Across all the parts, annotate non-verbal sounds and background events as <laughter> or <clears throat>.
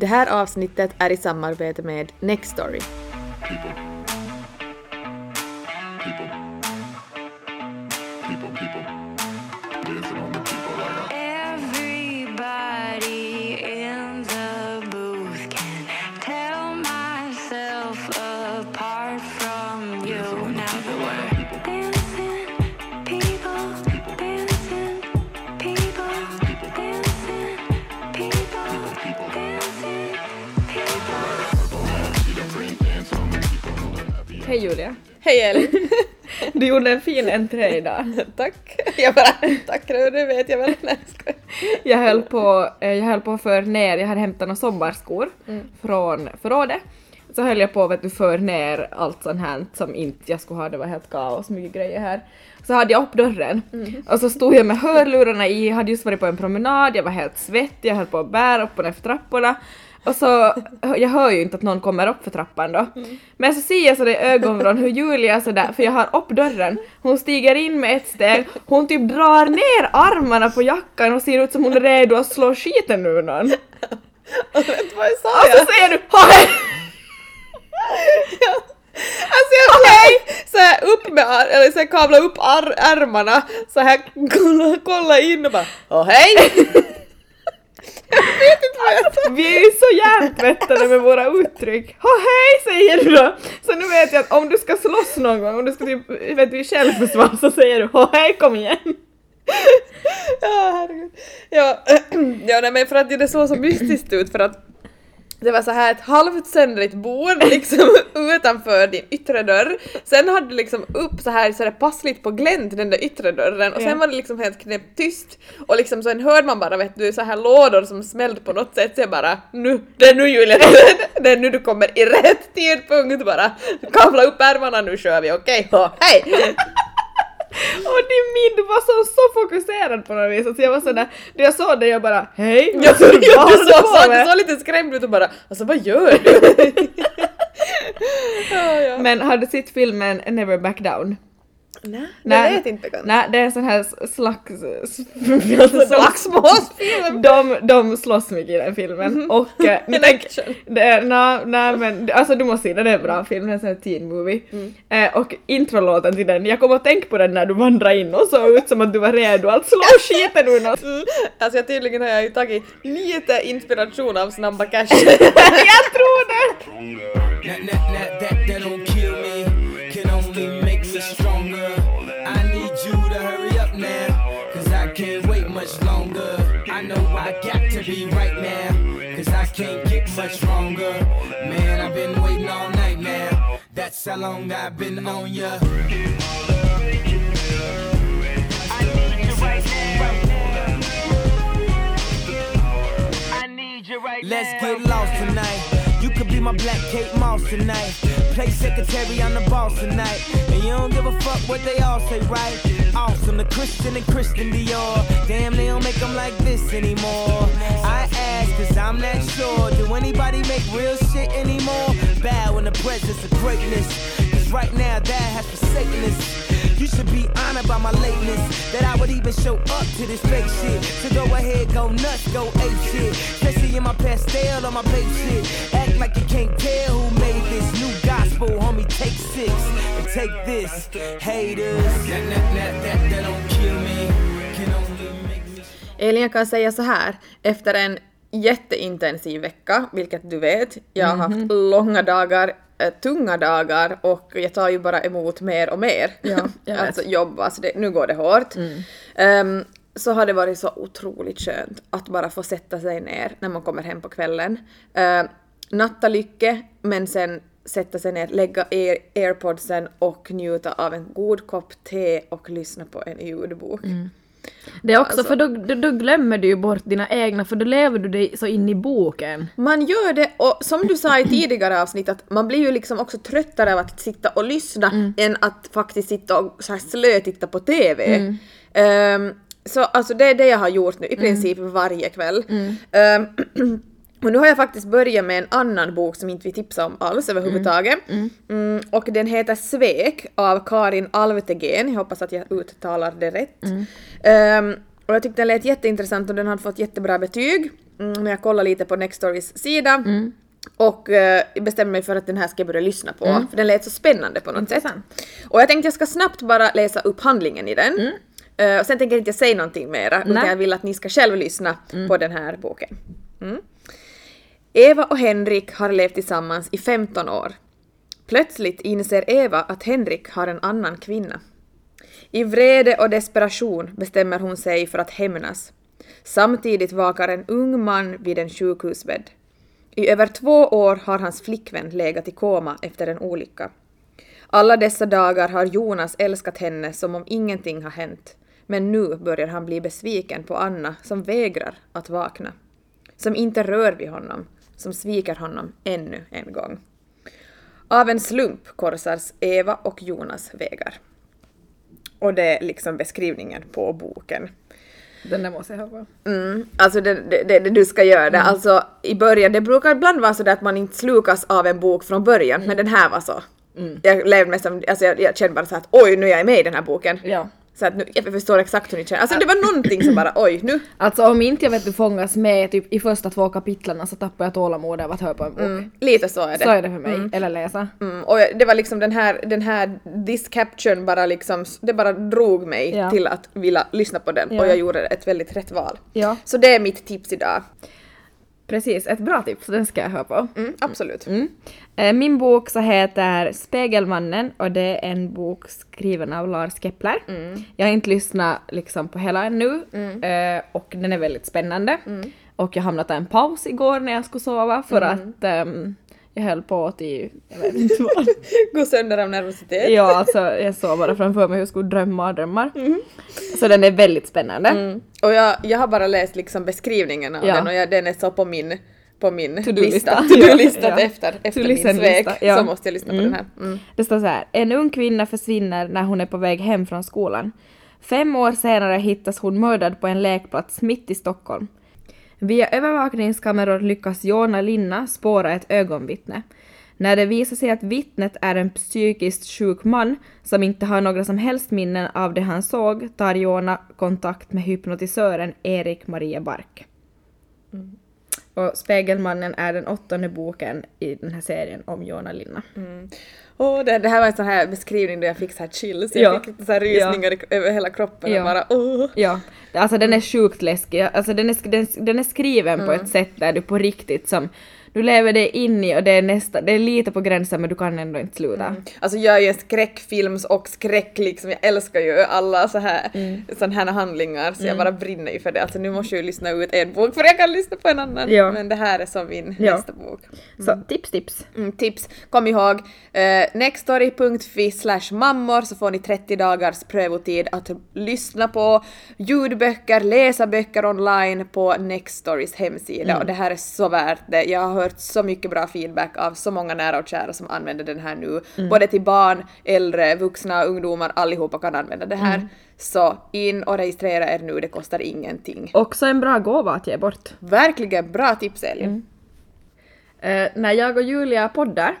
Det här avsnittet är i samarbete med Nextory. people. Julia. Hej Elin! <laughs> Du gjorde en fin entré idag. <laughs> Tack! Jag bara tackar, det vet jag väl. Nej, jag höll på, eh, jag höll på att för ner, jag hade hämtat några sommarskor från förrådet. Så höll jag på vet du för ner allt sånt här som inte jag skulle ha, det var helt kaos, mycket grejer här. Så hade jag upp dörren och så stod jag med hörlurarna i, hade just varit på en promenad, jag var helt svettig, jag höll på att bära upp och ner för trapporna. Och så, jag hör ju inte att någon kommer upp för trappan då. Men så ser jag så det i ögonvrån hur Julia sådär, för jag har upp dörren, hon stiger in med ett steg, hon typ drar ner armarna på jackan och ser ut som hon är redo att slå skiten ur någon. Och vet vad jag sa? Och så säger du "Hej!" Ja. Alltså jag okay. så här upp med ar- eller så här kavla upp ar- ärmarna så här kolla, kolla in och bara åh hej! Jag. <laughs> Vi är ju så hjärntvättade med våra uttryck. Ha hej säger du då! Så nu vet jag att om du ska slåss någon gång, om du ska typ, vet du, i självförsvar så säger du ha hej kom igen! Ja herregud. Ja, <clears throat> ja nej, men för att det såg så mystiskt ut för att det var så här ett halvt söndrigt bord <laughs> liksom utanför din yttre dörr. Sen hade du liksom upp så här, så här passligt på glänt den där yttre dörren och sen Ja. var det liksom helt knäpptyst och liksom sen hörde man bara vet du så här lådor som smällde på något sätt så jag bara nu, det är nu Julia, <laughs> det är nu du kommer i rätt tidpunkt bara. Kavla upp ärmarna nu kör vi, okej? Ja, hej! Och din mind var så, så fokuserad på något vis, alltså jag var sådär, när jag såg det jag bara hej! Ja, Alltså, du, vad du, du såg, du såg lite skrämd ut och bara alltså vad gör du? <laughs> ja, ja. Men har du sett filmen Never Back Down? Nej, Nej. jag vet inte bekant. Nej, det är sån här <laughs> slags... Slagsmålsfilm. De, de slåss mycket i den filmen och... eh, <laughs> En tänk- action. det är, nej, nej men alltså du måste se den, det är en bra film, det är en sån här teen movie. Eh, och introlåten till den, jag kommer att tänka på den när du vandrade in och såg ut som att du var redo att slå <laughs> skiten ur någon. Mm. Alltså jag, tydligen har jag ju tagit lite inspiration av Snabba Cash. jag tror det! Can't get much longer. Man, I've been waiting all night now, that's how long I've been on ya. Let's get lost tonight. You could be my black Kate Moss tonight. Play secretary, I'm the boss tonight. And you don't give a fuck what they all say, right? Awesome, the Christian and Christian Dior. Damn, they don't make them like this anymore. I ask, cause I'm not sure. Do anybody make real shit anymore? Bow in the presence of greatness. Cause right now, that has forsaken us. You should be honored by my lateness. That I would even show up to this fake shit. So go ahead, go nuts, go ape shit. Especially in my pastel on my babe shit. Act like you can't tell who made this new gospel, homie. Take six and take this, haters. That, that, that, that, that don't kill me. Can only Elin, jag kan säga så här. Efter en jätteintensiv vecka, vilket du vet, jag har haft långa dagar, eh, tunga dagar och jag tar ju bara emot mer och mer. Ja, alltså <laughs> jobb, alltså det, nu går det hårt. Ehm, så har det varit så otroligt skönt att bara få sätta sig ner när man kommer hem på kvällen. Uh, natta lycke, men sen sätta sig ner, lägga air, airpodsen och njuta av en god kopp te och lyssna på en ljudbok. Det är också Alltså- för då, då, då glömmer du ju bort dina egna för då lever du dig så in i boken. Man gör det och som du sa i tidigare avsnitt att man blir ju liksom också tröttare av att sitta och lyssna än att faktiskt sitta och så här slötitta på TV. Ehm, så alltså det är det jag har gjort nu i princip varje kväll. Ehm, <clears throat> och nu har jag faktiskt börjat med en annan bok som inte vi tipsar om alls överhuvudtaget. Mm, och den heter Svek av Karin Alvtegren. Jag hoppas att jag uttalar det rätt. Ehm, och jag tyckte den lät jätteintressant och den hade fått jättebra betyg. mm, men jag kollade lite på Nextorys sida och eh, bestämde mig för att den här ska jag börja lyssna på, för den lät så spännande på något Intressant. sätt. Och jag tänkte jag ska snabbt bara läsa upp handlingen i den. Eh, och sen tänker jag inte säga någonting mera, utan jag vill att ni ska själv lyssna på den här boken. Mm. Eva och Henrik har levt tillsammans i 15 år. Plötsligt inser Eva att Henrik har en annan kvinna. I vrede och desperation bestämmer hon sig för att hämnas. Samtidigt vakar en ung man vid en sjukhusbädd. I över två år har hans flickvän legat i koma efter en olycka. Alla dessa dagar har Jonas älskat henne som om ingenting har hänt. Men nu börjar han bli besviken på Anna som vägrar att vakna. Som inte rör vid honom, som sviker honom ännu en gång. Av en slump korsas Eva och Jonas vägar. Och det är liksom beskrivningen på boken. Den där måste jag ha på. Mm, alltså det, det, det, det du ska göra det. Alltså i början, det brukar ibland vara så att man inte slukas av en bok från början, men den här var så. Jag levde med som, alltså jag, jag kände bara så att oj nu är jag med i den här boken. Ja. Så att nu, jag förstår exakt hur ni känner. Alltså det var någonting som bara oj nu. Alltså om inte jag vet du fångas med typ i första två kapitlen så tappar jag tålamodet av att höra på en bok. Mm, lite så är det. Så är det för mig. Eller läsa. Mm, och det var liksom den här, den här this caption bara liksom, det bara drog mig Ja. till att vilja lyssna på den Ja. och jag gjorde ett väldigt rätt val. Ja. Så det är mitt tips idag. Precis, ett bra tips. Den ska jag höra på. Mm, absolut. Mm. Eh, Min bok så heter Spegelmannen och det är en bok skriven av Lars Kepler. Jag har inte lyssnat liksom på hela ännu eh, och den är väldigt spännande. Och jag hamnade en paus igår när jag skulle sova för att ehm, jag höll på till, jag vet <laughs> inte vad. Gå sönder av nervositet. ja, alltså jag såg bara framför mig hur jag skulle drömma och drömmar. Så den är väldigt spännande. Mm. Och jag, jag har bara läst liksom beskrivningen av Ja. den och jag, den är så på min, på min To-do-lista. lista. <laughs> To-do-lista Ja. efter, efter min svek ja. så måste jag lyssna på den här. Mm. Det står så här. En ung kvinna försvinner när hon är på väg hem från skolan. Fem år senare hittas hon mördad på en lekplats mitt i Stockholm. Via övervakningskameror lyckas Jona Linna spåra ett ögonvittne. När det visar sig att vittnet är en psykiskt sjuk man som inte har några som helst minnen av det han såg tar Jona kontakt med hypnotisören Erik Maria Bark. Mm. Och Spegelmannen är den åttonde boken i den här serien om Jona Linna. Åh, det, det här var en sån här beskrivning där jag fick så här chills, jag Ja. fick så här rysningar i- över hela kroppen Ja. och bara åh. Ja, alltså den är sjukt läskig. Alltså den är, den, den är skriven på Mm. ett sätt där du på riktigt som du lever dig in i och det är nästa, det är lite på gränsen men du kan ändå inte sluta. Alltså jag är ju en skräckfilms och skräck liksom, jag älskar ju alla så här, Mm. sån här handlingar så jag bara brinner ju för det. Alltså nu måste jag ju lyssna ut en bok för jag kan lyssna på en annan. Ja. Men det här är som min Ja. nästa bok. Så tips tips. Mm, tips, kom ihåg, eh, nextory.fi slash mammor så får ni 30 dagars prövotid att lyssna på ljudböcker, läsa böcker online på Nextorys hemsida och det här är så värt det. Jag har hört så mycket bra feedback av så många nära och kära som använder den här nu. Både till barn, äldre, vuxna, ungdomar, allihopa kan använda det här. Så in och registrera er nu, det kostar ingenting. Också en bra gåva att ge bort. Verkligen bra tips Elin. Eh, när jag och Julia poddar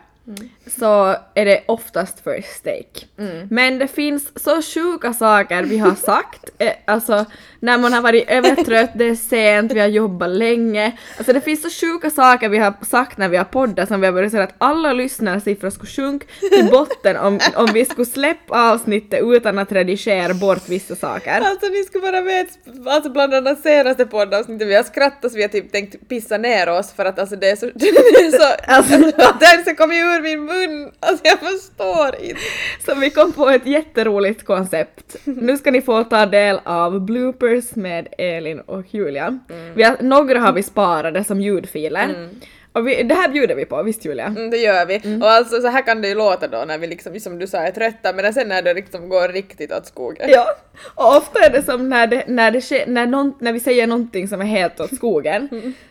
så är det oftast first take. Men det finns så sjuka saker vi har sagt. Eh, alltså när man har varit övertrött, det är sent, vi har jobbat länge. Alltså det finns så sjuka saker vi har sagt när vi har poddat som vi har börjat säga att alla lyssnarsiffror skulle sjunka till botten om, om vi skulle släppa avsnittet utan att redigera bort vissa saker. Alltså ni skulle bara veta, alltså bland annat senaste poddavsnittet, vi har skrattat så vi har typ tänkt pissa ner oss för att alltså det är så, det är så alltså, det ens kommer ur min mun, alltså jag förstår inte. Så vi kom på ett jätteroligt koncept. Nu ska ni få ta del av bloopers med Elin och Julia. Vi har, några har vi sparade som ljudfiler. Och vi, det här bjuder vi på, visst Julia? Mm, det gör vi. Och alltså så här kan det ju låta då när vi liksom, som du sa, är trötta men sen när det liksom går riktigt åt skogen. Ja, och ofta är det som när, det, när, det sker, när, någon, när vi säger någonting som är helt åt skogen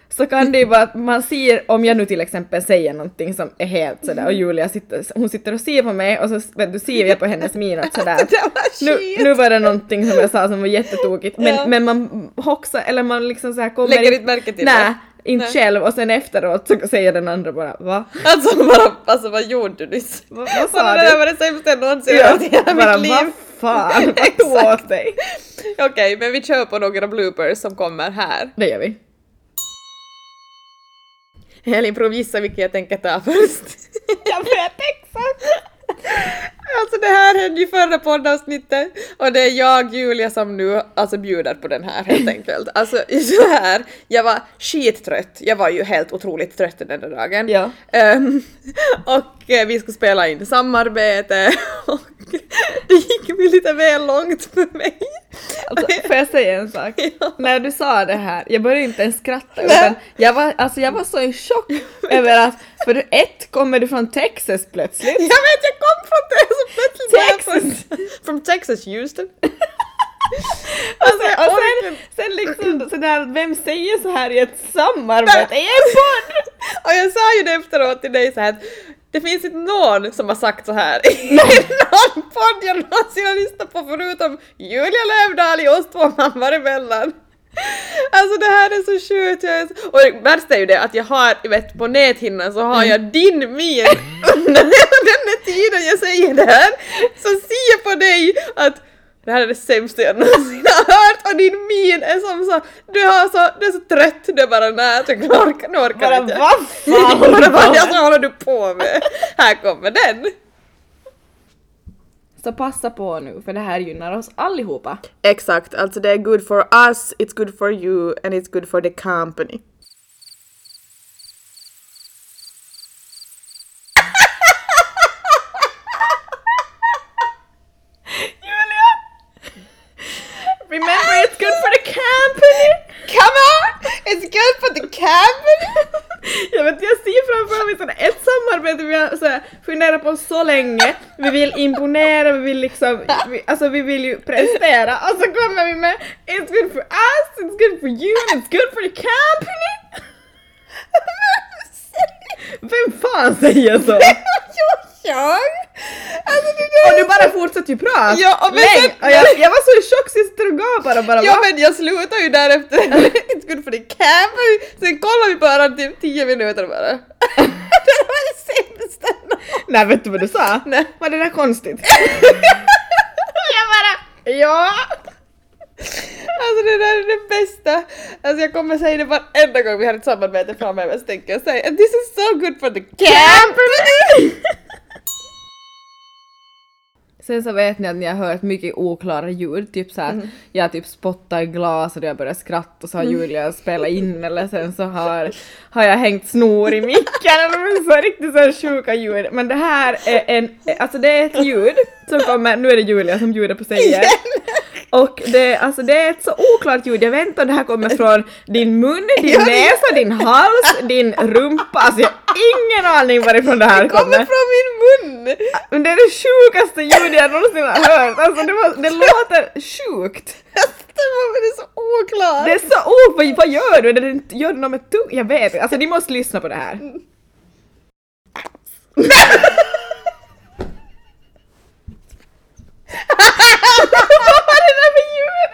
så kan det ju vara att man ser, om jag nu till exempel säger någonting som är helt sådär och Julia sitter, hon sitter och ser på mig och så vet du, ser jag på hennes min att sådär <laughs> nu, nu var det någonting som jag sa som var jättetokigt men, Ja. men man hoxar eller man liksom såhär kommer Lägger in- inte märke till Nej, det. Inte Nej. själv och sen efteråt så säger den andra bara va? Alltså <laughs> bara, alltså vad gjorde du nyss? Va- vad sa du? Det där var det sämsta jag någonsin Ja, hört i hela bara mitt vad liv. fan, <laughs> vad tog åt dig? Okej, men vi kör på några bloopers som kommer här. Det gör vi. Elin prov gissa vilken jag tänker ta först. <laughs> Jag vet exakt! Alltså det här hände ju förra poddavsnittet och det är jag, Julia, som nu alltså bjuder på den här helt enkelt. Alltså så här, jag var skittrött. Jag var ju helt otroligt trött den där dagen. Ja. Ehm, och eh, vi skulle spela in samarbete <laughs> och det gick väl lite väl långt för mig. Alltså, får jag säga en sak? <laughs> Ja. När du sa det här, jag började inte ens skratta utan jag var, alltså jag var så i chock <laughs> över att för ett kommer du från Texas plötsligt. Jag vet, jag kom från så plötsligt Texas. från- From Texas, Houston. <laughs> Alltså, och sen, sen liksom sådär, vem säger så här i ett samarbete i en podd? Och jag sa ju det efteråt till dig så här att det finns inte någon som har sagt så här <laughs> i någon podd jag någonsin har lyssnat på förutom Julia Lövdahl i oss två mammor emellan. Alltså det här är så sjukt. jag är så- Och det värsta är ju det att jag har, vet på näthinnan så har jag din min <laughs> under den här tiden jag säger det här. Så ser jag på dig att det här är det sämsta jag någonsin har hört och din min är som så, du, har så, du är så trött, du är bara nej, jag orkar, nu orkar Bara inte. vad fan håller <laughs> Bara du vad på alltså, med? håller du på med? Här kommer den! Så passa på nu för det här gynnar oss allihopa. Exakt, alltså det är good for us, it's good for you and it's good for the company. Julia! Remember it's good for the company! Come on! The <laughs> company! Jag vet, jag ser framför mig sådär, ett samarbete vi har såhär, funderat på så länge, vi vill imponera, vi vill liksom, vi, alltså vi vill ju prestera och så kommer vi med It's good for us, it's good for you it's good for the company! <laughs> Vem fan säger så? Jag! Alltså det där Och du bara fortsätter ju prata! Ja, och men sen- och jag, jag var så i chock så jag sitter och gapar och bara Ja va? men jag slutar ju därefter, <laughs> good for the company! Sen kollar vi bara typ 10 minuter bara. <laughs> det var det sämsta. Nej vet du vad du sa? Nej. Var det där konstigt? <laughs> jag bara ja! Alltså det där är det bästa. Alltså jag kommer säga det varenda gång vi har ett samarbete framöver så tänker jag säga this is so good for the company! <laughs> Sen så vet ni att ni har hört mycket oklara ljud, typ såhär, Mm. jag typ spottar i glas och jag börjar skratta och så har Julia spelat in eller sen så har, har jag hängt snor i micken eller så riktigt så här sjuka ljud. Men det här är en, alltså det är ett ljud som kommer, nu är det Julia som bjuder på sig igen. <laughs> Och det, alltså det är ett så oklart ljud, jag vet inte om det här kommer från din mun, din <laughs> näsa, din hals, din rumpa, alltså jag har ingen aning varifrån det här Det kommer kommer. från min mun! Men det är det sjukaste ljudet jag någonsin har hört. Alltså det, var, det låter sjukt. <laughs> Det är så oklart! Det är så oh, vad, gör du? Det, gör du något med tung? Jag vet inte. Alltså ni måste lyssna på det här. <laughs> vad var det där för ljud?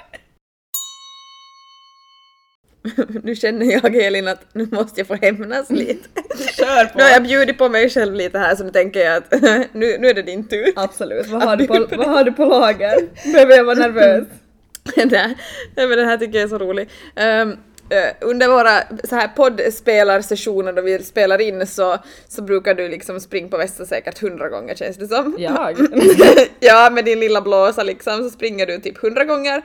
Nu känner jag Elin att nu måste jag få hämnas lite. Kör på. Nu har jag bjudit på mig själv lite här så nu tänker jag att <laughs> nu, nu är det din tur. Absolut. Vad har, du på, vad har du på lager? Behöver jag vara nervös? <laughs> Nej, men den här tycker jag är så rolig. Ehm, eh, under våra så här poddspelarsessioner då vi spelar in så, så brukar du liksom springa på västen säkert hundra gånger känns det som. Jag? <laughs> ja, med din lilla blåsa liksom så springer du typ hundra gånger.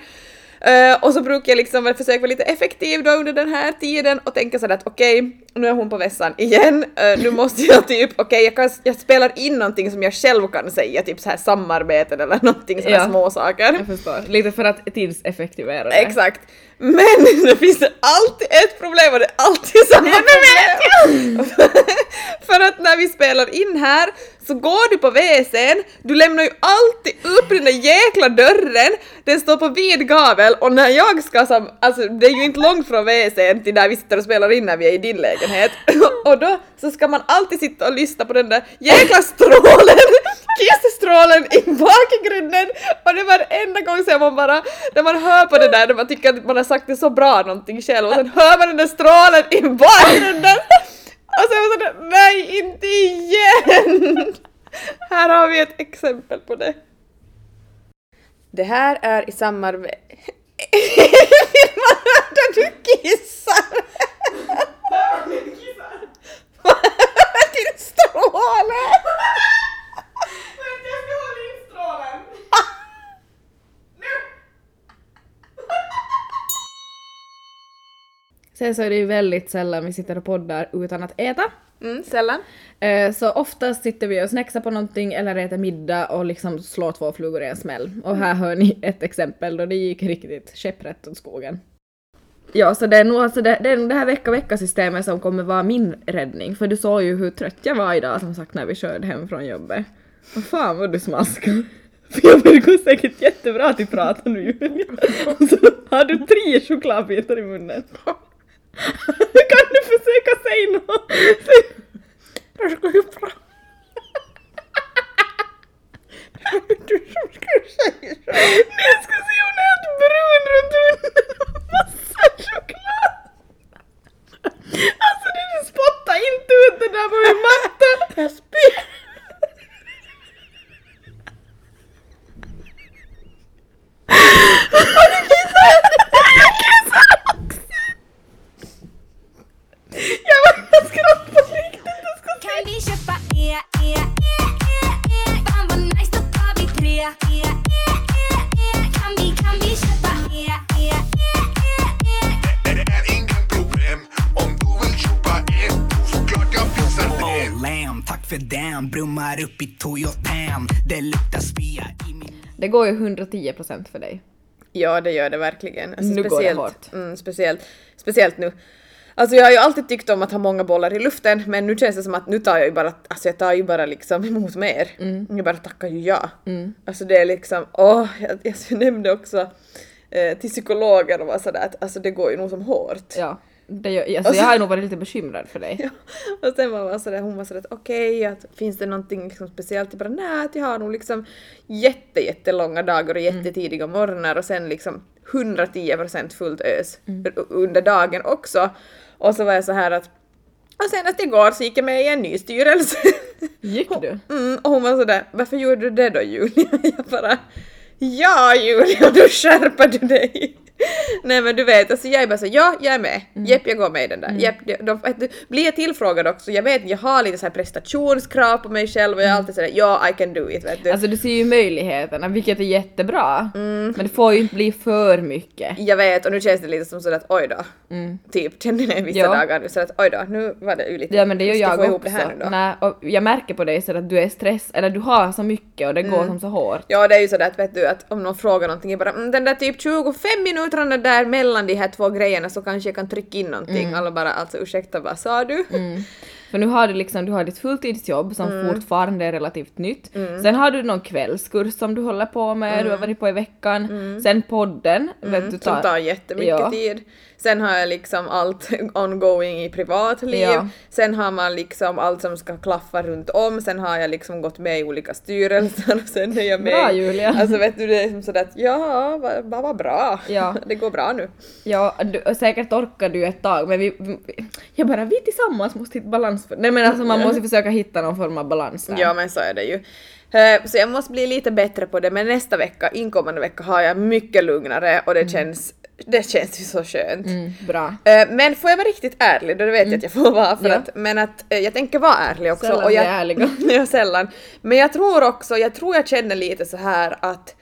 Uh, och så brukar jag liksom försöka vara lite effektiv då under den här tiden och tänka sådär att okej, nu är hon på vässan igen, Eh, nu måste jag typ, okej jag, kan- jag spelar in någonting som jag själv kan säga, typ så här samarbeten eller någonting sådana Ja. små saker. Jag förstår. Lite för att tidseffektivera det. Exakt. Men <laughs> det finns alltid ett problem och det är alltid samma problem. <laughs> För att när vi spelar in här så går du på WC'n, du lämnar ju alltid upp den där jäkla dörren, den står på vid gavel och när jag ska som, alltså det är ju inte långt från WC'n till där vi sitter och spelar in när vi är i din lägenhet <laughs> och då så ska man alltid sitta och lyssna på den där jäkla strålen, <laughs> kissstrålen i bakgrunden och det var enda gång som man bara, när man hör på det där, när man tycker att man har sagt det så bra någonting själv och sen hör man den där strålen i bakgrunden <laughs> och så är sådär, nej inte igen! Här har vi ett exempel på det. Det här är i samarbete... Vill man höra du kissar? ögonkissar! Din stråle! Strålen! Nu! Sen så är det ju väldigt sällan vi sitter och poddar utan att äta. Mm, sällan. Eh, så oftast sitter vi och snacksar på någonting eller äter middag och liksom slår två flugor i en smäll. Och här mm. hör ni ett exempel då det gick riktigt käpprätt åt skogen. Ja, så det är nog alltså det, det, det här vecka-vecka-systemet som kommer vara min räddning. För du såg ju hur trött jag var idag som sagt när vi körde hem från jobbet. Vad fan vad du smaskar. <laughs> För jag det går säkert jättebra att prata nu Julia. Och så har du tre chokladbitar i munnen. <laughs> kan du försöka säga något? Jag ska ju prata. <laughs> Du som skulle säga så. Nej, jag ska se hon är helt brun runt munnen och massa choklad. Alltså du spottar inte ut det där på min matta. Går ju 110% för dig. Ja, det gör det verkligen. Alltså, Nu går det hårt. Mm, speciellt, speciellt nu. Alltså jag har ju alltid tyckt om att ha många bollar i luften men nu känns det som att nu tar jag ju bara, alltså jag tar ju bara liksom emot mer. Mm. Jag bara tackar ju ja. Alltså det är liksom, åh, jag, jag nämnde också eh, till psykologen och var sådär att alltså det går ju nog som hårt. Ja. Det gör, alltså, jag har nog varit lite bekymrad för dig. <laughs> Ja. Och sen var man sådär, hon var sådär okej, att finns det någonting liksom speciellt? Jag bara nej, att jag har nog liksom jätte, jättelånga dagar och jättetidiga morgnar och sen liksom 110% fullt ös u- under dagen också. Och så var jag så här att och senast igår så gick jag med i en ny styrelse. <laughs> Gick du? Mm, och hon var sådär, varför gjorde du det då Julia? <laughs> Jag bara, ja Julia, då skärper du dig. <laughs> Nej men du vet, alltså jag är bara så, ja jag är med, jepp jag går med i den där. Jepp, de, de, du, blir jag tillfrågad också, jag vet jag har lite så här prestationskrav på mig själv och jag är alltid sådär, ja I can do it vet du. Alltså du ser ju möjligheterna, vilket är jättebra. Men det får ju inte bli för mycket. jag vet och nu känns det lite som sådär att oj då. Typ, kände jag vissa Ja. dagar så att oj då, nu var det ju lite, Ja men det gör jag ihop också. Nej, och jag märker på dig så att du är stress, eller du har så mycket och det går som så hårt. Ja det är ju sådär att vet du att om någon frågar någonting, jag bara mm, den där typ 25 minuterna där mellan de här två grejerna så kanske jag kan trycka in någonting. Alla bara alltså ursäkta vad sa du? För nu har du liksom, du har ditt fulltidsjobb som Mm. fortfarande är relativt nytt. Sen har du någon kvällskurs som du håller på med, du har varit på i veckan. Sen podden, vet du, Mm. Som tar jättemycket Ja. tid. Sen har jag liksom allt <laughs> ongoing i privatliv. Ja. Sen har man liksom allt som ska klaffa runt om. Sen har jag liksom gått med i olika styrelser och sen är jag med Bra, Julia. Alltså vet du det är som sådär att ja, vad vad vad bra. Ja. <laughs> Det går bra nu. Ja, du, säkert orkar du ett tag men vi, vi, jag bara vi tillsammans måste hitta balans. För, nej men alltså man måste försöka hitta någon form av balans där. Ja men så är det ju. Eh, Så jag måste bli lite bättre på det men nästa vecka, inkommande vecka har jag mycket lugnare och det känns, det känns ju så skönt. Mm, bra. Eh, Men får jag vara riktigt ärlig, då vet jag att jag får vara för Ja. att, men att eh, jag tänker vara ärlig också. Sällan och jag, vi är ärliga. ja, sällan. Men jag tror också, jag tror jag känner lite så här att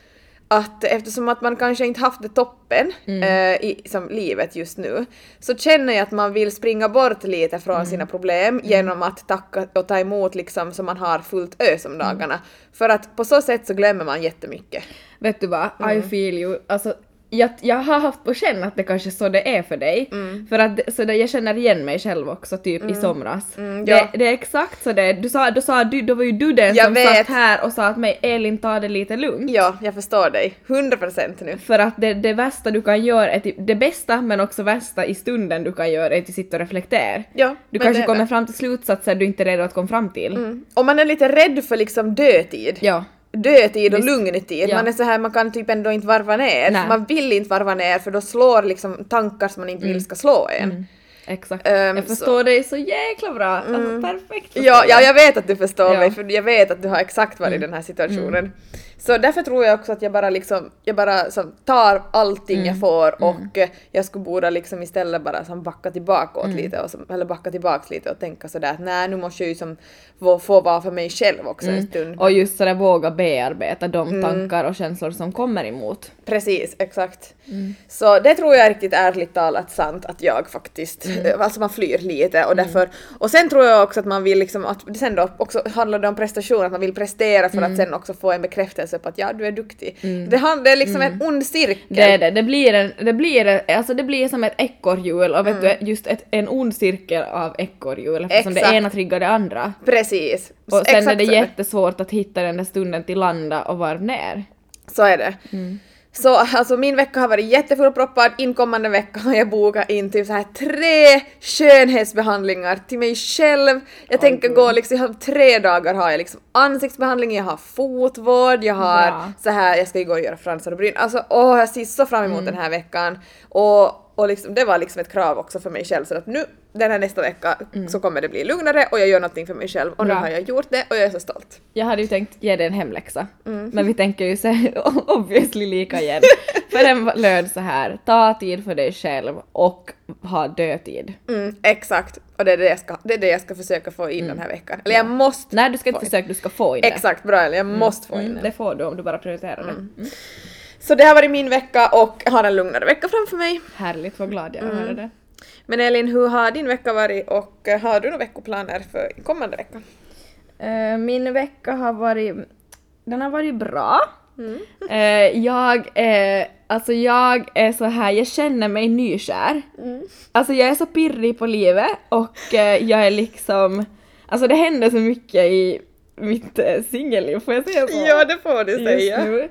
att eftersom att man kanske inte haft det toppen Mm. eh, i som livet just nu så känner jag att man vill springa bort lite från Mm. sina problem genom att tacka och ta emot liksom så man har fullt ös Mm. om dagarna. För att på så sätt så glömmer man jättemycket. Vet du vad, Mm. I feel you. Alltså, jag, jag har haft på känn att det kanske är så det är för dig. Mm. För att så det, jag känner igen mig själv också typ i somras. Mm, ja. det, det är exakt så det är. Du sa, du sa, du, då var ju du den Jag som vet. satt här och sa att mig Elin ta det lite lugnt. Ja, jag förstår dig. 100% nu. För att det, det värsta du kan göra är typ, det bästa men också värsta i stunden du kan göra är att sitta och reflektera. Ja, Du kanske kommer fram till slutsatser du inte är redo att komma fram till. Mm. Och man är lite rädd för liksom dödtid. Ja. Dödtid och Visst. lugnetid. Ja. Man är så här, man kan typ ändå inte varva ner. Nej. Man vill inte varva ner för då slår liksom tankar som man inte vill ska slå en. Exakt. Ehm, jag förstår dig så jäkla bra. Alltså perfekt. förstår Ja, ja, jag vet att du förstår Ja. Mm. mig för jag vet att du har exakt varit i den här situationen. Så därför tror jag också att jag bara liksom, jag bara som tar allting Mm. jag får och eh, jag skulle borde liksom istället bara som backa tillbaka Mm. lite och som, eller backa tillbaks lite och tänka sådär att nej nu måste jag ju som få, få vara för mig själv också en stund. Mm. Och just sådär våga bearbeta de tankar och känslor som kommer emot. Precis, exakt. Mm. Så det tror jag är riktigt ärligt talat sant att jag faktiskt, Mm. alltså man flyr lite och därför, och sen tror jag också att man vill liksom, att sen då också handlar det om prestation, att man vill prestera för Mm. att sen också få en bekräftelse på att ja, du är duktig. Det, hand, det är liksom en ond cirkel. Mm. Det är det, det blir, en, det blir, alltså det blir som ett ekorrhjul och vet Mm. du, just ett, en ond cirkel av ekorrhjul eftersom Exakt. det ena triggar det andra. Precis. Och sen Exakt är det jättesvårt att hitta den där stunden till landa och varv ner. Så är det. Mm. Så alltså min vecka har varit jättefullproppad, inkommande vecka har jag bokat in typ så här tre skönhetsbehandlingar till mig själv. Jag tänker gå liksom, jag har tre dagar har jag liksom ansiktsbehandling, jag har fotvård, jag har Bra. så här, jag ska ju gå och göra fransar och bryn. Alltså åh, jag ser så fram emot den här veckan. Och, och liksom, det var liksom ett krav också för mig själv så att nu den här nästa vecka så kommer det bli lugnare och jag gör någonting för mig själv och nu Bra. har jag gjort det och jag är så stolt. Jag hade ju tänkt ge dig en hemläxa, Mm. men vi tänker ju se <laughs> obviously lika igen. <laughs> för den löd så här, ta tid för dig själv och ha dödtid. Mm, exakt. Och det är det, jag ska, det är det jag ska försöka få in den här veckan. Eller jag måste Nej, du ska inte försöka, du ska få in det. Exakt, bra eller jag måste få in Mm, det. det får du om du bara prioriterar det. Mm. Så det har varit min vecka och jag har en lugnare vecka framför mig. Härligt, vad glad jag är att Mm. höra det. Men Elin, hur har din vecka varit och eh, har du några veckoplaner för kommande vecka? Eh, min vecka har varit, den har varit bra. Mm. <laughs> Eh, jag är, alltså jag är så här, jag känner mig nykär. Mm. Alltså jag är så pirrig på livet och jag är liksom, alltså det händer så mycket i mitt singelliv, får jag säga så? Ja, det får du säga. nu.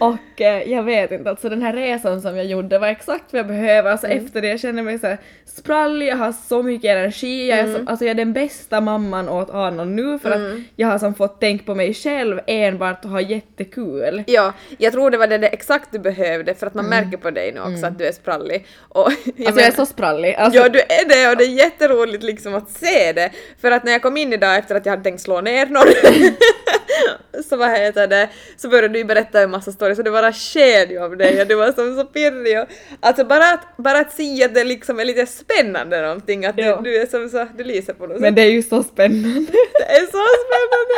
Och eh, jag vet inte, alltså den här resan som jag gjorde var exakt vad jag behöver. Alltså Mm. efter det jag känner mig så här sprallig, jag har så mycket energi, jag är, Mm. så, alltså jag är den bästa mamman åt Arnold nu för att jag har som fått tänka på mig själv enbart och ha jättekul. Ja, jag tror det var det, det exakt du behövde för att man märker på dig nu också att du är sprallig. Och <laughs> jag Alltså jag är så sprallig. Alltså, Ja, du är det och det är jätteroligt liksom att se det. För att när jag kom in idag efter att jag hade tänkt slå ner någon <laughs> <laughs> så vad heter det, så började du berätta en massa stories och det bara sken ju av dig och du var som så pirrig och alltså bara att, bara att se att det liksom är lite spännande någonting, att du, du är som så, du lyser på något men sätt. det är ju så spännande. Det är så spännande!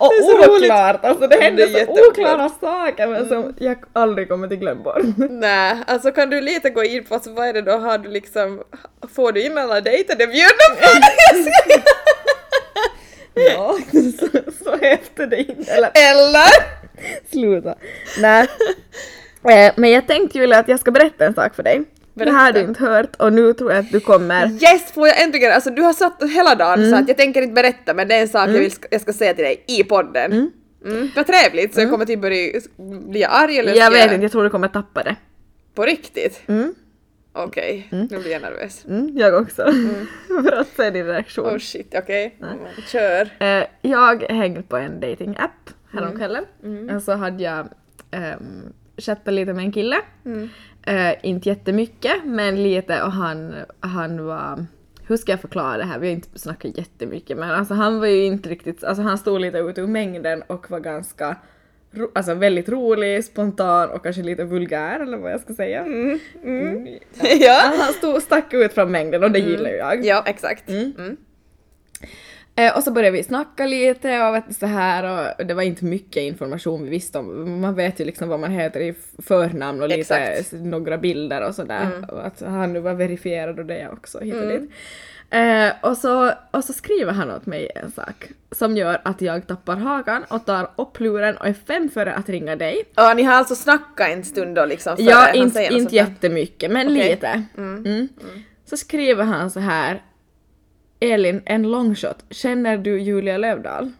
Och det är så roligt. oklart, alltså det händer Det så oklara saker men som jag aldrig kommer till glöm bort. Nej, alltså kan du lite gå in på alltså, vad är det då, har du liksom, får du in alla dejter du bjuder på? ja, så, så efter det inte. Eller Eller? <laughs> sluta. Nej. Eh, Men jag tänkte Julia att jag ska berätta en sak för dig. Berätta. Det här har du inte hört och nu tror jag att du kommer... Yes, får jag äntligen, alltså du har satt hela dagen så att jag tänker inte berätta men det är en sak jag, vill, jag ska säga till dig i podden. Mm. Vad trevligt, så jag kommer till börja, jag arg eller Jag vet inte, jag tror du kommer tappa det. På riktigt? Mm. Okej, nu blir jag nervös. Mm, jag också. <laughs> för att se din reaktion. Oh shit, okej. Mm, Kör. Eh, jag hängde på en dating-app häromkvällen och så hade jag um, chattat lite med en kille. Eh, inte jättemycket men lite och han, han var hur ska jag förklara det här? Vi har inte snackat jättemycket men alltså han var ju inte riktigt, alltså han stod lite ute ur mängden och var ganska ro, alltså väldigt rolig, spontan och kanske lite vulgär eller vad jag ska säga. Mm. <laughs> ja. Han stod, stack ut från mängden och det gillar ju jag. ja, exakt. Mm. Eh, och så började vi snacka lite och vet så här och det var inte mycket information vi visste om. Man vet ju liksom vad man heter i förnamn och lite Exakt. några bilder och sådär. Och att han nu var verifierad och det också hit och dit. Eh, och, så, och så skriver han åt mig en sak som gör att jag tappar hakan och tar upp luren och är fem före att ringa dig. Ja, ni har alltså snackat en stund då liksom Ja, inte, inte jättemycket men Okej. lite. Mm. Så skriver han så här Elin, en longshot. Känner du Julia Lövdahl?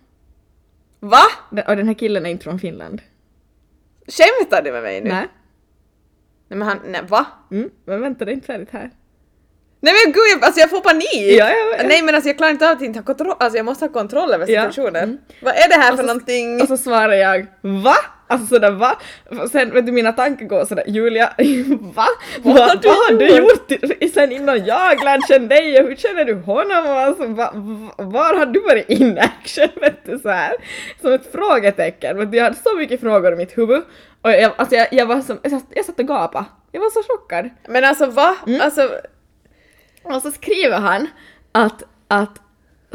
Va? Den- Och den här killen är inte från Finland. Skämtar du med mig nu? Nej. Nej men han, nej va? Mm, men vänta, det är inte färdigt här. Nej men gud, jag, alltså jag får panik! Ja, jag vet. Nej men alltså jag klarar inte av att inte ha kontroll, alltså jag måste ha kontroll över Ja. situationen. Mm. Vad är det här för så- någonting? Och så svarar jag VA? Alltså sådär va? Sen vet du mina tankar går sådär Julia, <laughs> va? Vad Va- har du vad har du gjort? i- sen innan jag lärde känna dig och hur känner du honom? Alltså, va, va, var har du varit in action? <laughs> Vet du så här? Som ett frågetecken. Vet du, jag hade så mycket frågor i mitt huvud och jag, alltså, jag, jag var som, jag satt, jag satt och gapade. Jag var så chockad. Men alltså va? Mm. Alltså, Och så skriver han att, att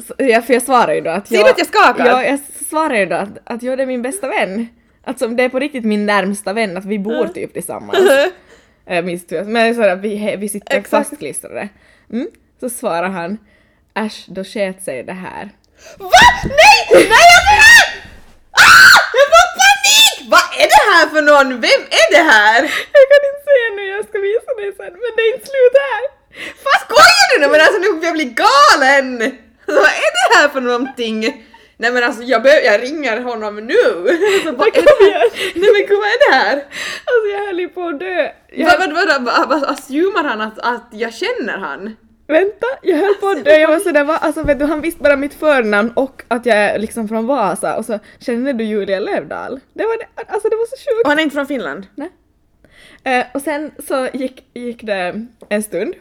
så- ja, för jag svarar ju då att Ser du att jag skakar? Ja, jag svarar ju då att, att jag är min bästa vän. Alltså det är på riktigt min närmsta vän, att vi bor typ tillsammans. <laughs> Jag minns inte, men sådär, vi, he- vi sitter Exakt. fastklistrade. Mm. Så svarar han Äsch, då sket sig det här. VA? Nej! Nej jag ah! Jag får panik! Vad är det här för någon? Vem är det här? Jag kan inte säga nu, jag ska visa dig sen, men det är inte slut här. Vad skojar du nu? Men alltså nu jag blir galen! Vad är det här för någonting? Nej men alltså jag, behöver, jag ringer honom nu! Alltså, vad, <laughs> är det här? Nej men gud vad är det här? Alltså jag höll ju på att dö. Jag, Vad, vad, vad, vad, assumar han att, att jag känner han? Vänta, jag höll på att dö. Jag var sådär, va? Alltså vet du, han visste bara mitt förnamn och att jag är liksom från Vasa och så känner du Julia Lövdahl? Det var det, alltså det var så sjukt. Och han är inte från Finland? Nej. Eh, och sen så gick, gick det en stund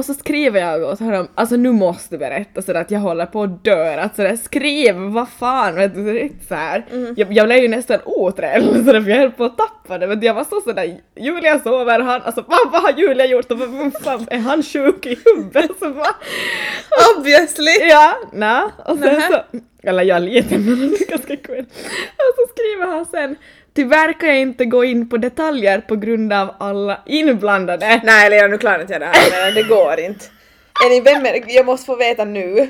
och så skriver jag åt honom, alltså nu måste du berätta sådär att jag håller på att dö, att sådär skriv, vad fan vet du, så det är inte så här. Jag, jag blev ju nästan otrevlig sådär <laughs> för jag höll på att tappa det, men jag var så sådär, Julia sover, han, alltså vad, vad har Julia gjort och fan, är han sjuk i huvudet? Så, vad? <laughs> Obviously! Ja, na. Och sen Nähä. så, eller jag lite men det är ganska kul. Och så skriver han sen Tyvärr kan jag inte gå in på detaljer på grund av alla inblandade. Nej Lena nu klarar inte jag det här det går inte. Är ni vem är? Jag måste få veta nu.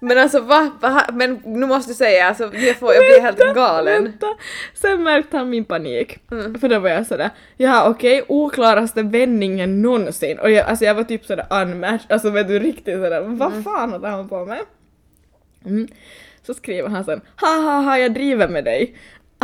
Men alltså va? va? Men nu måste du säga alltså jag, får, jag blir helt galen. Vänta. Sen märkte han min panik. Mm. För då var jag sådär, ja okej, oklaraste vändningen någonsin. Och jag, alltså jag var typ sådär unmatched, alltså vet du riktigt sådär, vad Mm. fan håller han på med? Mm. Så skriver han sen, ha ha ha jag driver med dig.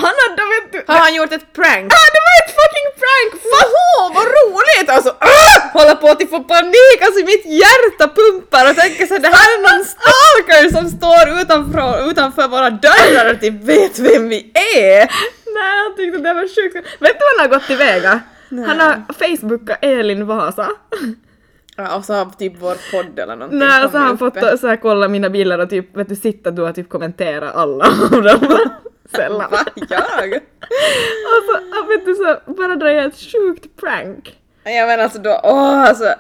Han hade vet du, Har han gjort ett prank? Ah, det var ett fucking prank! Woho, vad roligt! Alltså ah! hålla på att få panik, alltså mitt hjärta pumpar och tänker så det här är någon stalker som står utanför, utanför våra dörrar och typ vet vem vi är! Nej, han tyckte det var sjukt. Vet du vad han har gått tillväga? Han har facebookat Elin Vasa. Ja, och så har typ vår podd eller någonting Nej, så har han kommit fått uppe. så här, kolla mina bilder och typ, vet du, sitta du och typ kommentera alla av dem. Sällan. Va? Jag? Och så, ja, vet du, så bara jag ett sjukt prank. Jag menar alltså då, åh alltså.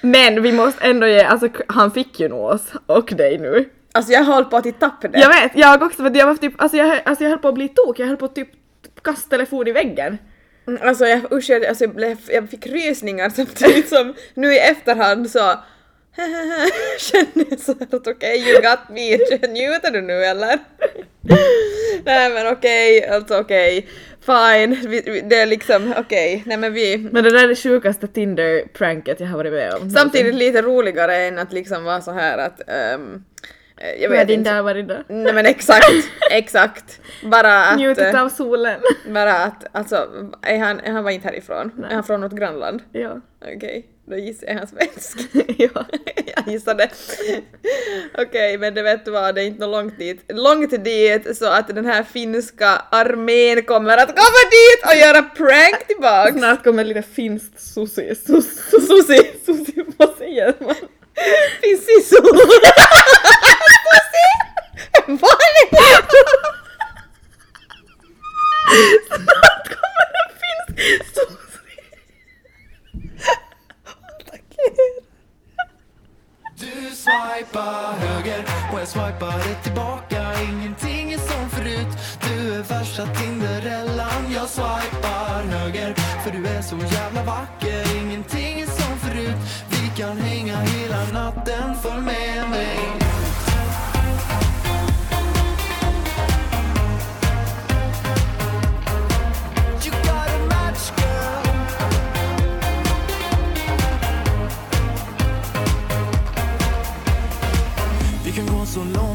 Men vi måste ändå ge, alltså han fick ju nå oss och dig nu. Alltså jag höll på att tappa det. Jag vet, jag också, du, jag var typ, alltså jag, alltså jag höll på att bli tok, jag höll på att typ kasta telefon i väggen. Mm, Alltså jag, usch, jag, alltså, jag, blev, jag fick rysningar samtidigt som nu i efterhand så <laughs> känner jag så att okej, you got me, njuter du nu eller? <laughs> nej men okej, alltså okej, fine, vi, vi, det är liksom okej, nej men vi Men det där är det sjukaste Tinder-pranket jag har varit med om. Samtidigt lite roligare än att liksom vara så här att eh, jag Hur har vet inte. dag varit då? Nej men exakt, <laughs> exakt. Bara att... Njutit eh, av solen. Bara att, alltså, är han, han var inte härifrån? Är han från något grannland? ja. Okej, då gissar jag han svensk. <laughs> ja. <laughs> jag gissade. Okej, men det vet du vad, det är inte långt dit. Långt dit så att den här finska armén kommer att komma dit och göra prank tillbaks. Snart kommer lite finskt sushi. Sus- Sushi! Sushi, vad säger man? Finns <laughs> i det? Snart kommer det finsk sushi! Du swipar höger och jag swipar rätt tillbaka Ingenting är som förut. Du är värsta Tinderellan Jag swipar höger. För du är så jävla vacker. Ingenting är som förut. Vi kan hänga hela natten, följ med mig. Vi kan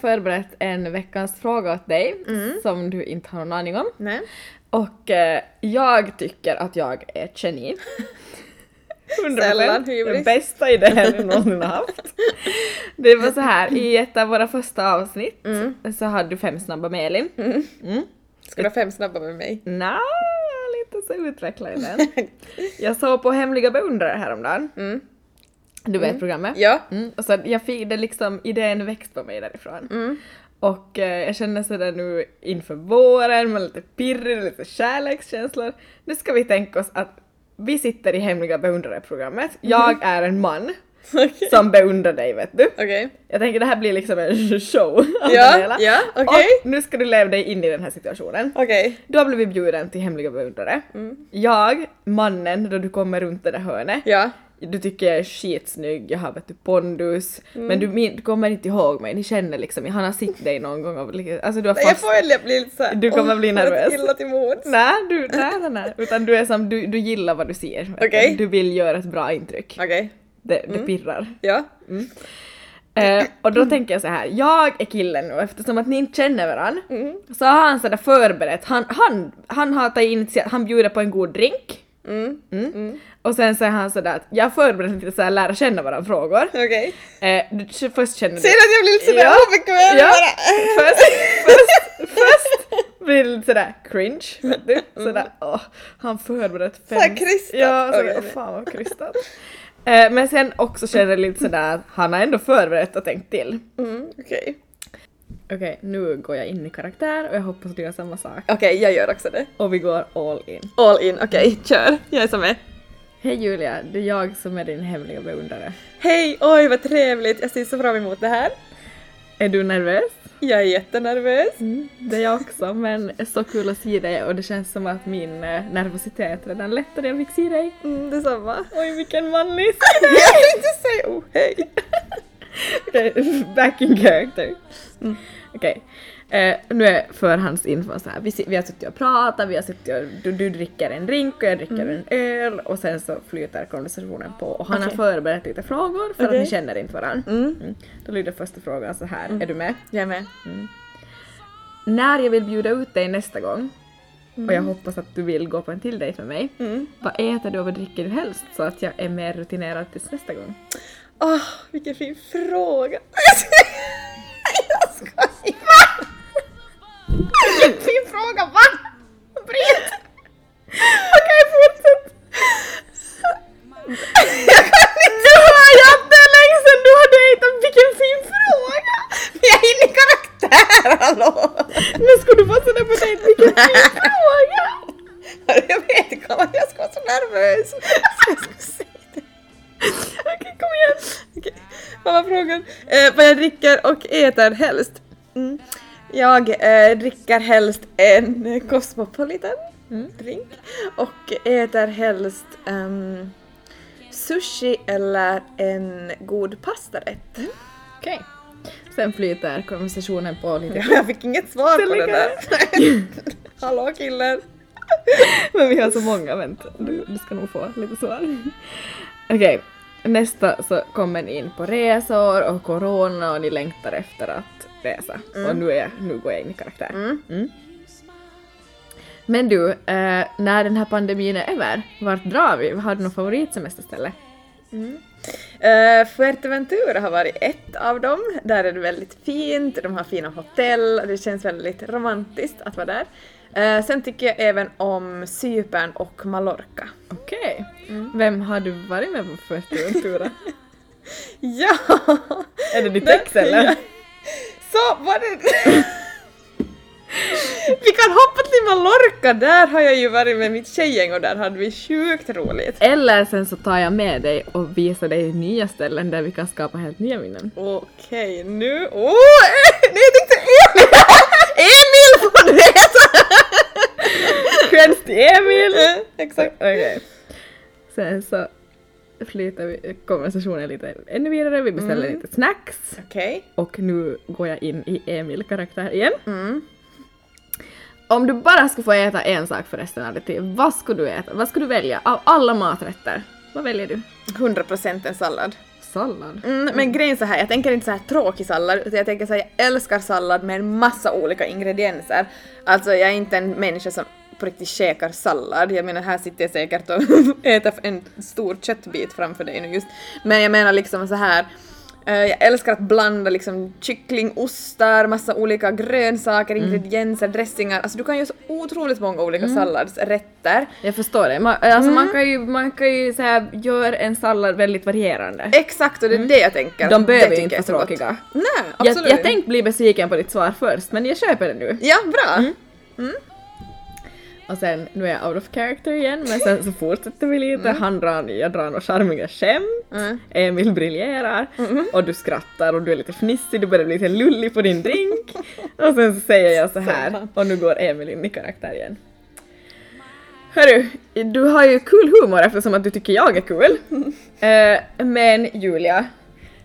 förberett en veckans fråga åt dig som du inte har någon aning om. Nej. Och eh, jag tycker att jag är ett geni. <laughs> 100%. Sällan hybris. Bästa idén jag någonsin har haft. Det var så här, i ett av våra första avsnitt så hade du fem snabba med Elin. Ska du ha fem snabba med mig? Nja, lite så utvecklad i den. <laughs> Jag såg på Hemliga beundrare häromdagen. Du vet programmet? Ja. Mm, och så jag fick det liksom, idén växt på mig därifrån. Och eh, jag känner sådär nu inför våren med lite pirrig, lite kärlekskänslor. Nu ska vi tänka oss att vi sitter i Hemliga beundrare-programmet. Jag är en man <laughs> som beundrar dig vet du. Okej. Jag tänker det här blir liksom en <laughs> show av Ja, det hela. ja, okej. Och nu ska du leva dig in i den här situationen. Okej. Du har blivit bjuden till Hemliga beundrare. Jag, mannen, då du kommer runt det där hörnet. Ja. Du tycker jag är skitsnygg, jag har vet du pondus, men du, du kommer inte ihåg mig, ni känner liksom, han har sett dig någon gång och alltså du har Nej, Jag fast... får bli lite såhär... Du kommer bli nervös. illa till mods. Nej, du, nej, nej, nej, <laughs> utan du är som, du, du gillar vad du ser. vet du. Vill göra ett bra intryck. Okej. Det, det pirrar. Ja. Eh, och då tänker jag så här, jag är killen nu eftersom att ni inte känner varandra. Mm. Så har han sådär förberett, han, han, han har tagit initiativ, han bjuder på en god drink. Mm. Och sen säger han sådär att jag har förberett lite såhär lära känna varandra frågor. Okej. Eh, du, k- först känner du... Ser du att jag blir lite sådär Ja. obekväm Ja. bara? Först, först, först blir det lite sådär cringe, vet du? Sådär åh, han förberett fem... Såhär krystat. Ja, sådär, åh, fan vad krystat. Eh, men sen också känner jag lite sådär att han har ändå förberett och tänkt till. Mm, Okej. Okej, nu går jag in i karaktär och jag hoppas du gör samma sak. Okej, jag gör också det. Och vi går all in. All in, okej, kör. Jag är som med. Hej Julia, det är jag som är din hemliga beundrare. Hej, oj vad trevligt. Jag ser så fram emot det här. Är du nervös? Jag är jättenervös. Det är jag också, men så kul att se dig och det känns som att min eh, nervositet redan lättade jag fick se dig. Mm, detsamma. Oj vilken manlig <laughs> Jag tänkte säga oh hej. Back in character. Okej. Eh, nu är förhandsinfon så här. Vi, vi har suttit och pratat, vi har suttit och du, du dricker en drink och jag dricker en öl och sen så flyter konversationen på och han har Okej. förberett lite frågor för Okej. att ni känner inte varandra. Mm. Då lyder första frågan så här. är du med? Jag är med. När jag vill bjuda ut dig nästa gång och jag hoppas att du vill gå på en till dejt med mig. Vad äter du och vad dricker du helst så att jag är mer rutinerad tills nästa gång? Åh, vilken fin fråga. <laughs> Jag skojar. Vilken fin fråga, va? Britt! Okej, fortsätt! Du har att det länge sedan du har dejtat, vilken fin fråga! Jag är inne i karaktär, hallå! Nu ska du vara sådär på dejt, vilken fin fråga! <laughs> Jag vet inte vad jag ska vara så nervös. Jag ska det. <laughs> Okej, kom igen! Okej, vad var frågan? Eh, vad jag dricker och äter helst? Mm. Jag eh, dricker helst en Cosmopolitan drink och äter helst ehm, sushi eller en god pastarätt. Okej. Sen flyter konversationen på lite <laughs> Jag fick inget svar på det där. <laughs> Hallå killar! Men vi har så många, vänta. Du, du ska nog få lite svar. Okej, nästa så kommer ni in på resor och corona och ni längtar efter att resa. Och nu, är jag, nu går jag in i karaktär. Mm. Men du, eh, när den här pandemin är över, vart drar vi? Har du något favoritsemesterställe? Uh, Fuerteventura har varit ett av dem. Där är det väldigt fint, de har fina hotell och det känns väldigt romantiskt att vara där. Eh, sen tycker jag även om Cypern och Mallorca. Okej. Vem har du varit med på Fuerteventura? <laughs> Ja! är det ditt ex eller? Ja. Så var det... <laughs> vi kan hoppa till Mallorca, där har jag ju varit med mitt tjejgäng och där hade vi sjukt roligt. Eller sen så tar jag med dig och visar dig nya ställen där vi kan skapa helt nya minnen. Okej, nu... Åh! Oh, <laughs> nej, jag tänkte Emil! Emil får du Kvällst till Emil! Exakt. Okej. Sen så flyttar vi konversationen lite ännu vidare, vi beställer lite snacks Okej. och nu går jag in i Emil-karaktär igen. Om du bara skulle få äta en sak för resten av ditt liv, vad skulle du äta? Vad skulle du välja av alla maträtter? Vad väljer du? 100% en sallad. Sallad. Mm, men grejen är så här, jag tänker inte så här tråkig sallad, utan jag tänker så här, jag älskar sallad med en massa olika ingredienser. Alltså jag är inte en människa som på riktigt käkar sallad. Jag menar här sitter jag säkert och <laughs> äter en stor köttbit framför dig nu just. Men jag menar liksom så här. Eh, jag älskar att blanda liksom kyckling, ostar, massa olika grönsaker, ingredienser, dressingar. Alltså du kan göra så otroligt många olika salladsrätter. Jag förstår det. Man, alltså man kan ju, man kan ju så här, göra en sallad väldigt varierande. Exakt, och det är det jag tänker. De Det behöver tycker inte jag vara tråkiga. Nej, Jag, absolut. jag tänkte bli besviken på ditt svar först, men jag köper det nu. Ja, bra. Och sen, nu är jag out of character igen, men sen så fortsätter vi lite. Han drar, jag drar några charmiga skämt, Mm. Emil briljerar och du skrattar och du är lite fnissig, du börjar bli lite lullig på din drink. och sen så säger jag så här, och nu går Emil in i karaktär igen. Hörru, du har ju kul humor eftersom att du tycker jag är kul. Eh, men Julia,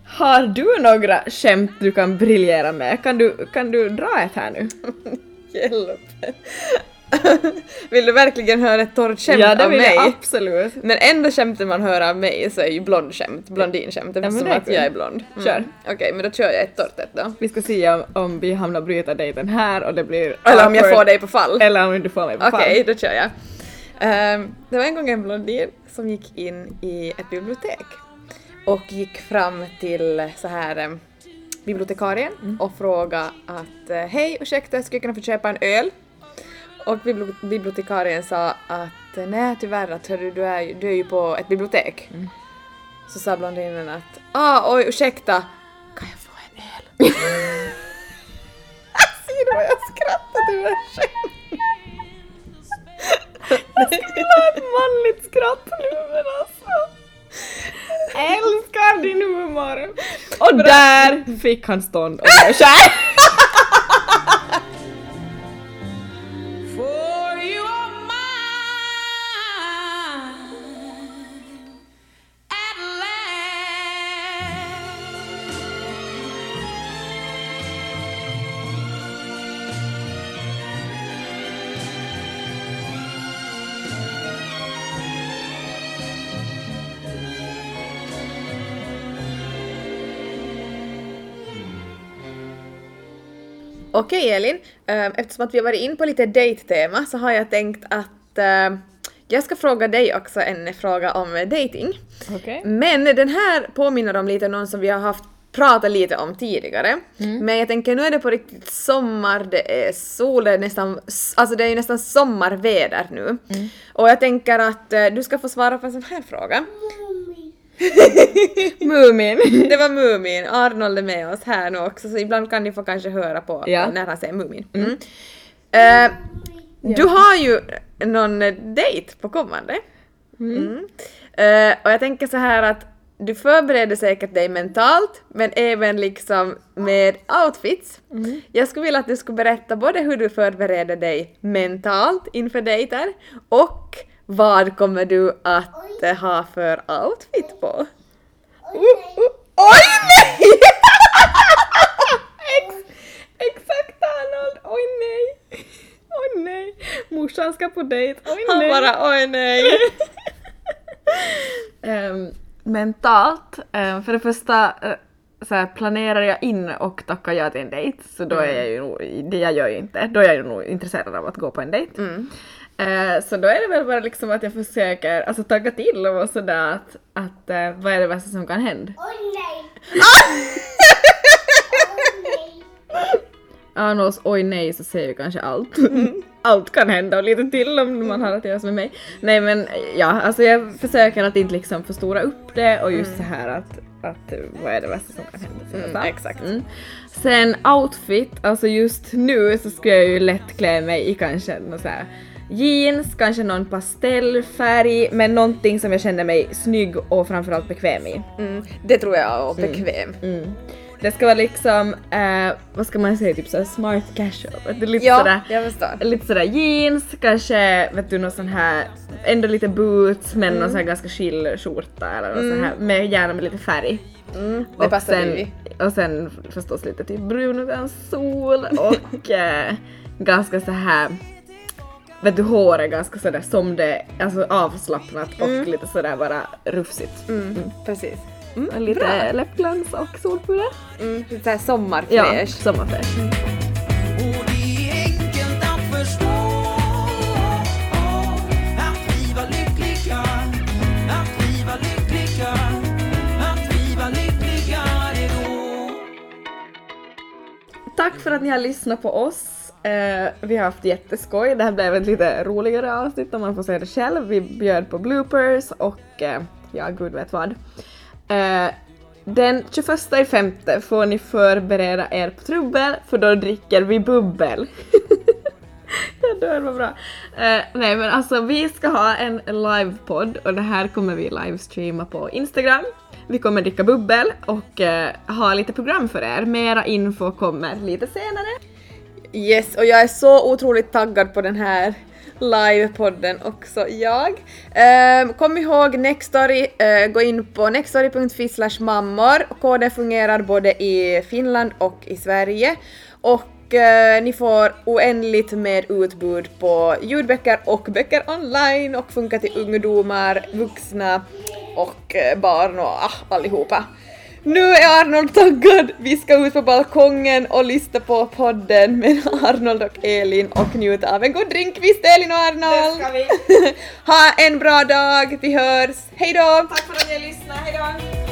har du några skämt du kan briljera med? Kan du, kan du dra ett här nu? <laughs> Hjälp. <laughs> Vill du verkligen höra ett torrt skämt ja, det av vill mig? jag absolut. Men enda skämtet man hör av mig så är ju blondskämt, blondinskämt men eftersom det är att kul. jag är blond. Kör. Okej, men då kör jag ett torrt ett då. Vi ska se om, om vi hamnar bryta dejten här och det blir Eller om jag awkward. får dig på fall. Eller om du får mig på Okej, fall. då kör jag. Ehm, det var en gång en blondin som gick in i ett bibliotek och gick fram till så här um, bibliotekarien Mm. och frågade att eh, hej ursäkta, skulle jag kunna få köpa en öl? Och bibli- bibliotekarien sa att nej tyvärr att hörru, du, är, du är ju på ett bibliotek. Mm. Så sa blondinen att ah oj ursäkta, kan jag få en öl? <laughs> Ser du vad jag skrattar till det här skämtet? ett manligt skratt nu men alltså. Älskar din humor! Och där fick han stånd och blev kär. <laughs> Okej Elin, eh, eftersom att vi har varit in på lite dejttema så har jag tänkt att eh, jag ska fråga dig också en fråga om dating. Okej. Men den här påminner om lite någon som vi har haft pratat lite om tidigare. Men jag tänker nu är det på riktigt sommar, det är sol, det är nästan, alltså det är ju nästan sommarväder nu. Och jag tänker att eh, du ska få svara på en sån här fråga. <laughs> Mumin. Det var Mumin, Arnold är med oss här nu också så ibland kan ni få kanske höra på Ja. när han säger Mumin. Mm. Eh, Du har ju någon dejt på kommande. Mm. Eh, och jag tänker så här att du förbereder säkert dig mentalt men även liksom med outfits. Jag skulle vilja att du skulle berätta både hur du förbereder dig mentalt inför dejter och vad kommer du att eh, ha för outfit på? Uh, uh, oj nej! <laughs> Ex, exakt Arnold! Oj nej! Oj nej! Morsan ska på dejt, oj Han nej! bara oj nej. <laughs> Ehm, mentalt, ehm, för det första eh, så här, planerar jag in och tackar ja till en dejt så då är jag ju det jag gör ju inte, då är jag ju nog intresserad av att gå på en dejt. Eh, så då är det väl bara liksom att jag försöker alltså, tagga till och vara sådär att, att eh, vad är det värsta som kan hända? Oj nej! <laughs> Arnolds oj nej så säger ju kanske allt. <laughs> allt kan hända och lite till om man har att göra med mig. Nej men ja, alltså jag försöker att inte liksom förstora upp det och just så här att, att vad är det värsta som kan hända? Mm, exakt. Mm. Sen outfit, alltså just nu så skulle jag ju lätt klä mig i kanske någon så här jeans, kanske någon pastellfärg, men någonting som jag känner mig snygg och framförallt bekväm i. Mm, det tror jag och bekväm. Mm. Det ska vara liksom, eh, vad ska man säga, typ såhär smart casual. Du, lite Ja, sådär, jag förstår. lite sådär jeans, kanske vet du någon sån här, ändå lite boots men Mm. någon sån här ganska chill skjorta eller något sån här, med, gärna med lite färg. Mm, det och, passar sen, du i. och sen förstås lite typ brun utan sol och <laughs> eh, ganska så här vet du, håret ganska sådär som det, alltså avslappnat och lite sådär bara rufsigt. Mm, precis. Mm, lite läppglans och solpuder. Mm, lite såhär Ja, sommarfräsch. sommarfräsch. Är var lyckligare då. Tack för att ni har lyssnat på oss. Uh, vi har haft jätteskoj. Det här blev ett lite roligare avsnitt om man får säga det själv. Vi bjöd på bloopers och uh, ja, gud vet vad. Uh, den 21 i femte får ni förbereda er på trubbel för då dricker vi bubbel. <laughs> Jag dör vad bra. Uh, nej men alltså vi ska ha en livepodd och det här kommer vi livestreama på Instagram. Vi kommer dricka bubbel och uh, ha lite program för er. Mera info kommer lite senare. Yes, och jag är så otroligt taggad på den här livepodden också jag. Um, kom ihåg Nextory, uh, gå in på nextory.fi mammor. Koden fungerar både i Finland och i Sverige. Och uh, ni får oändligt med utbud på ljudböcker och böcker online och funkar till ungdomar, vuxna och eh, barn och ah, allihopa. Nu är Arnold taggad! Vi ska ut på balkongen och lyssna på podden med Arnold och Elin och njuta av en god drink visst Elin och Arnold! Det ska vi. <laughs> ha en bra dag, vi hörs! Hejdå! Tack för att ni lyssnade, hejdå! Vi